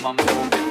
album.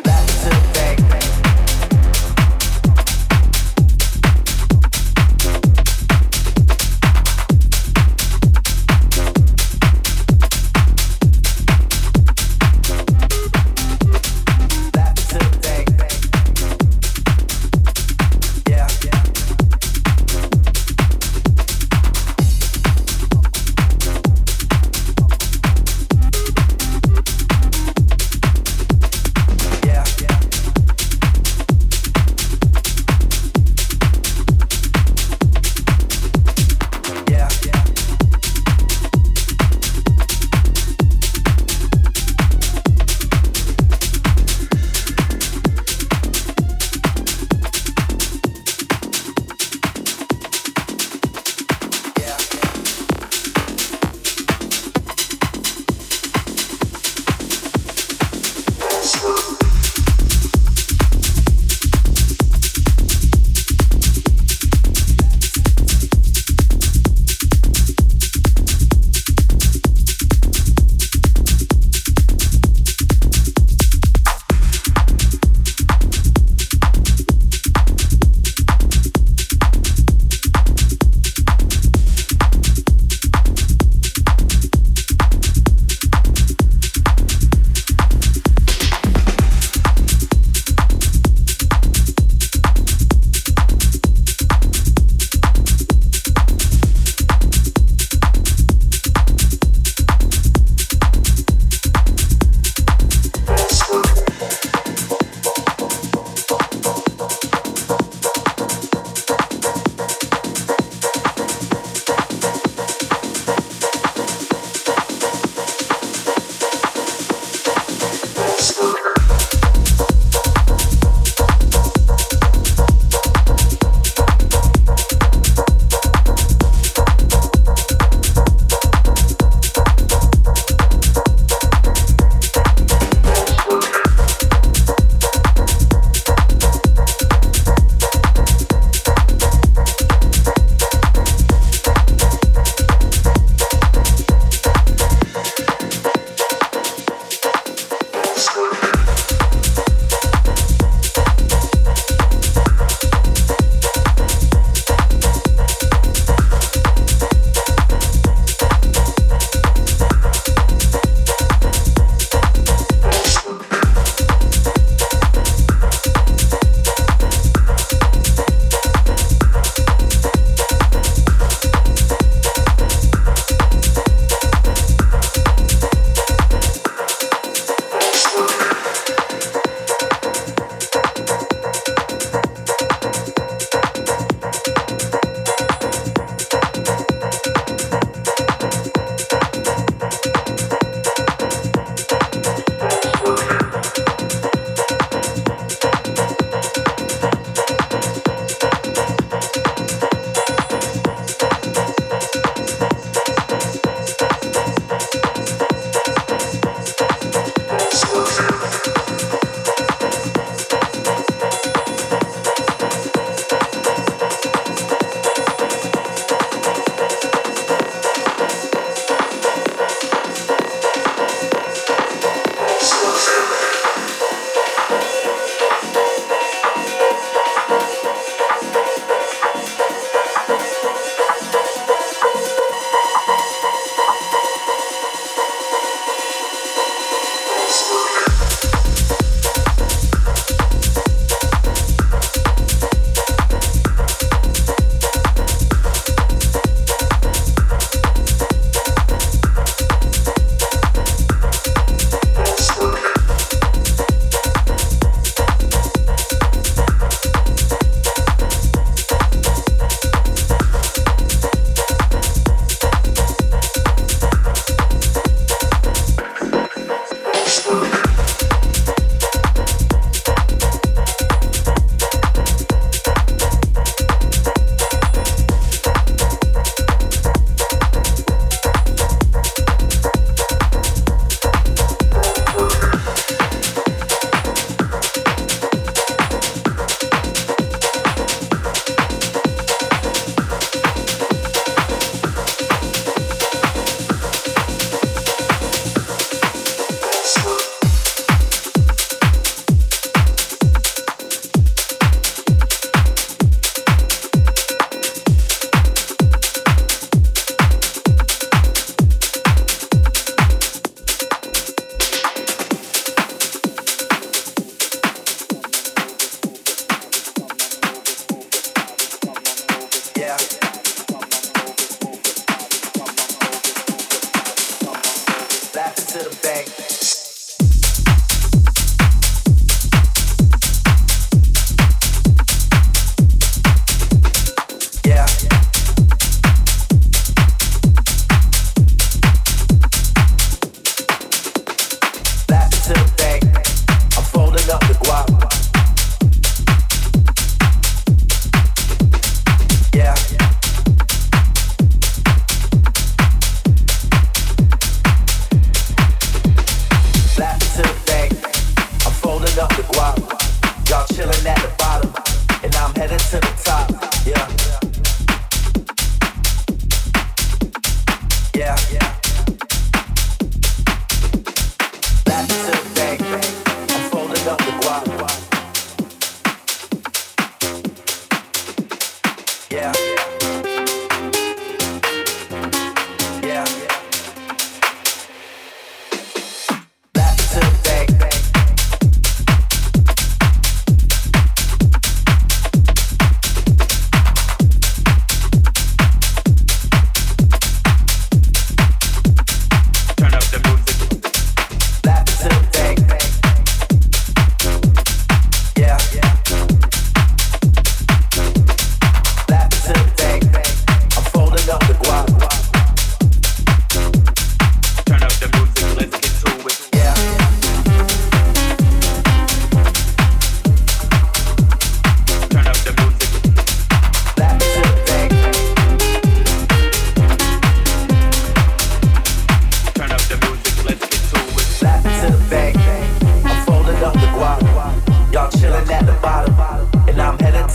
to the bank.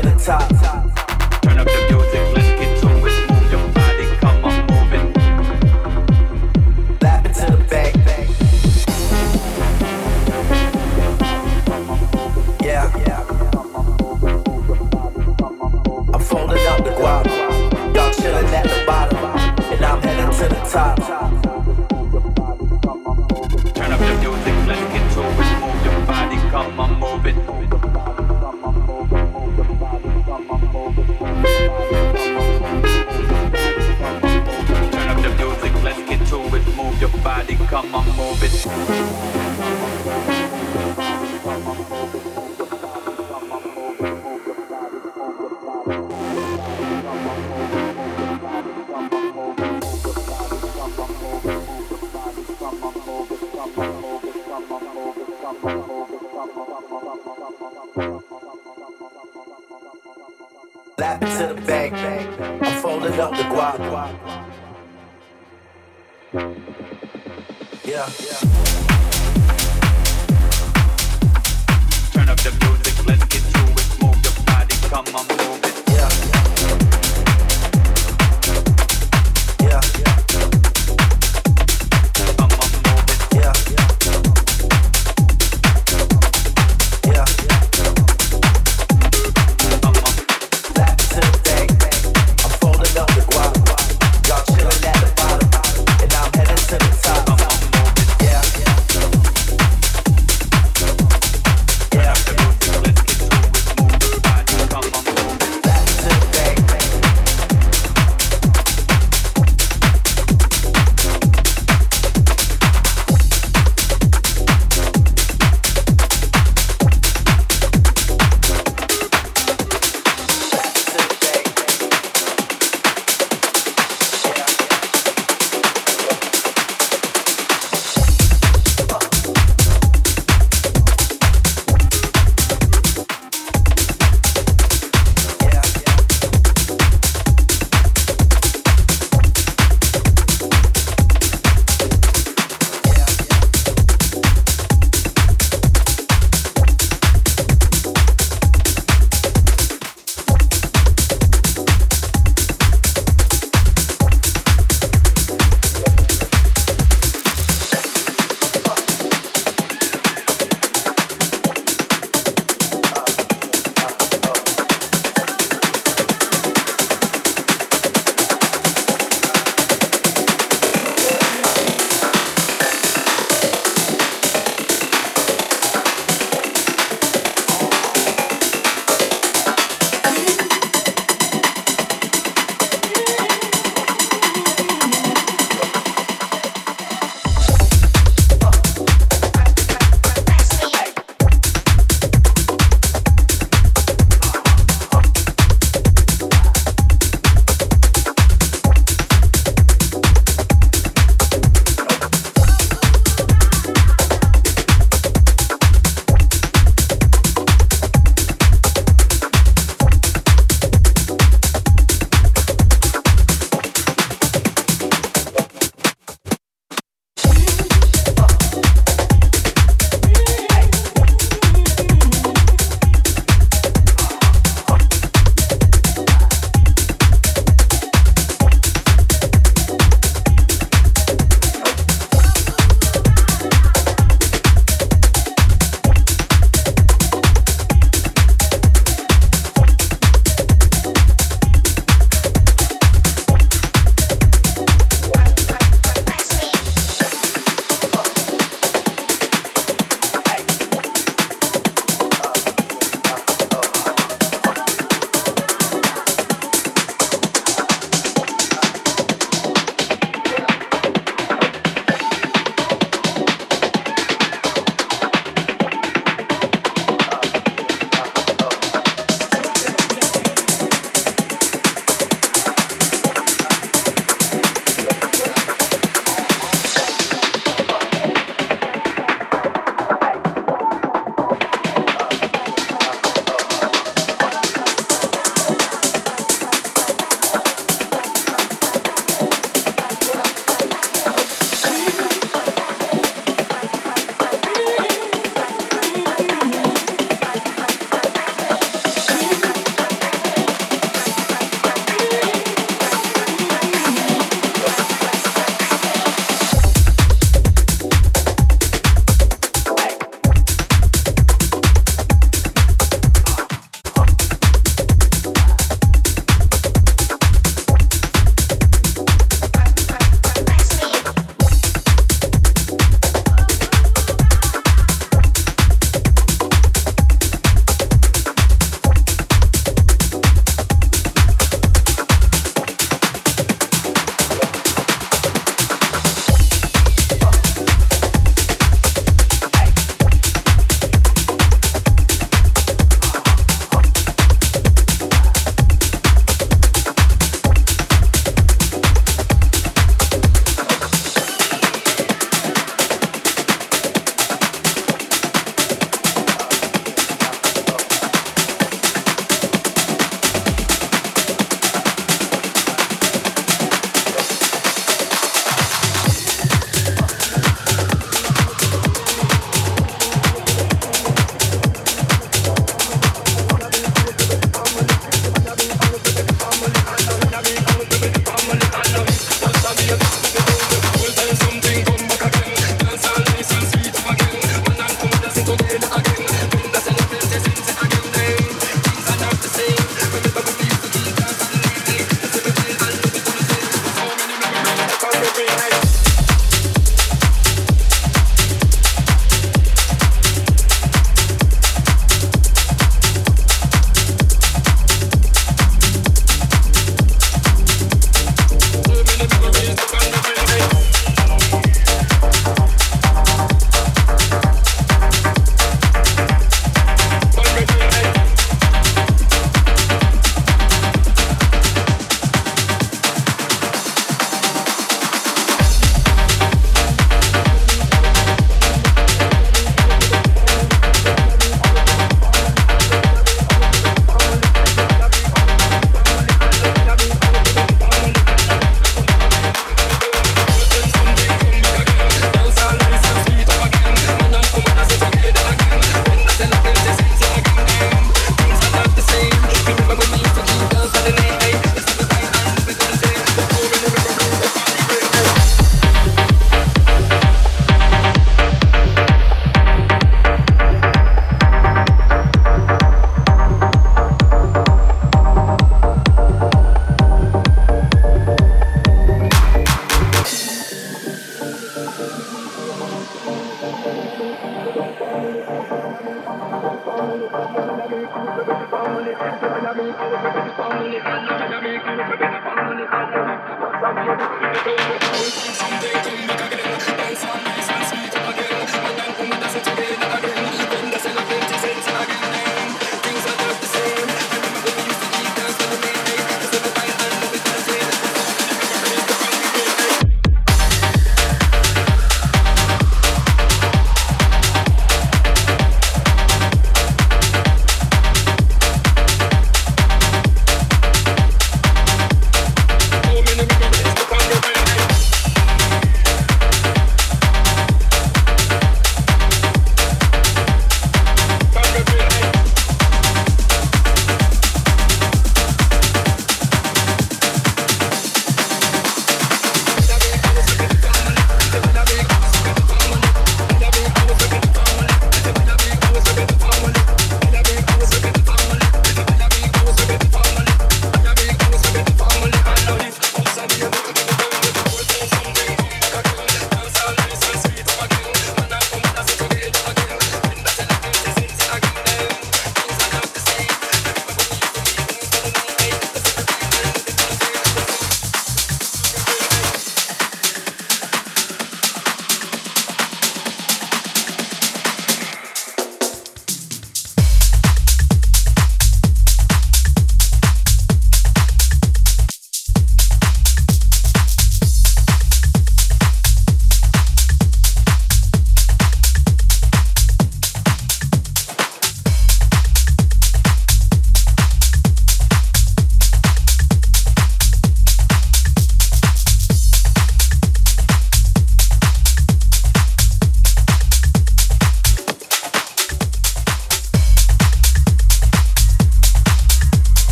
That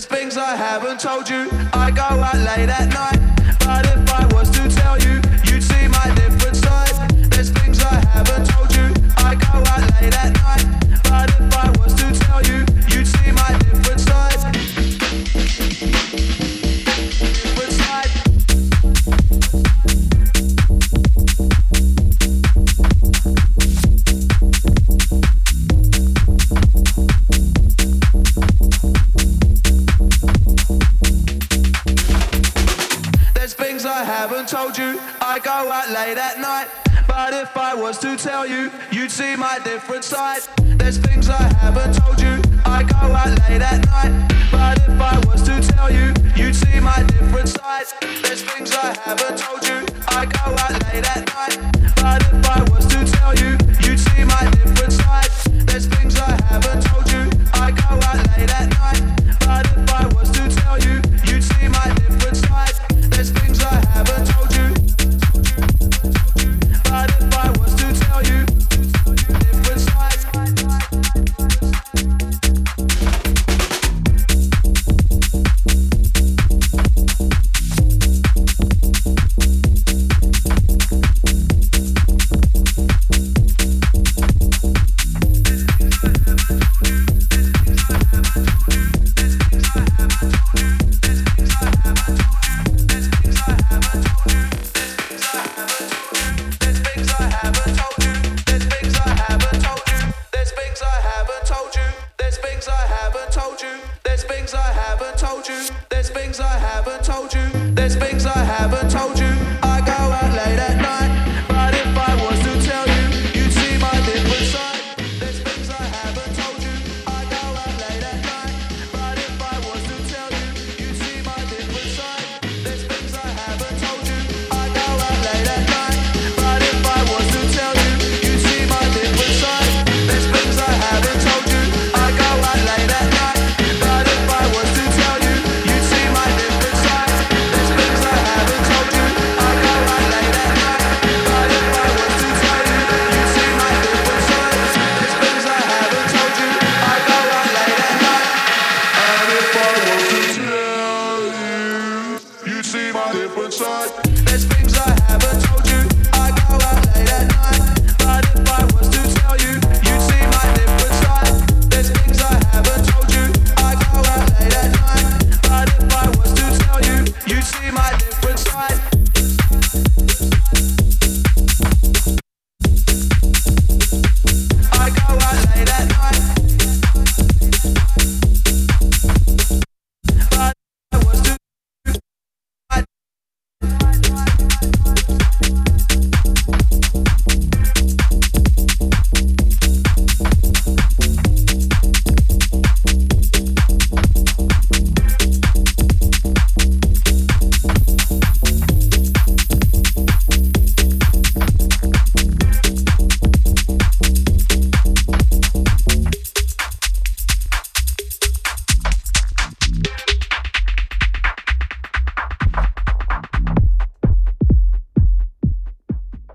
There's things I haven't told you. I go out late at night, but if I was to tell you. tell you, you'd see my difference.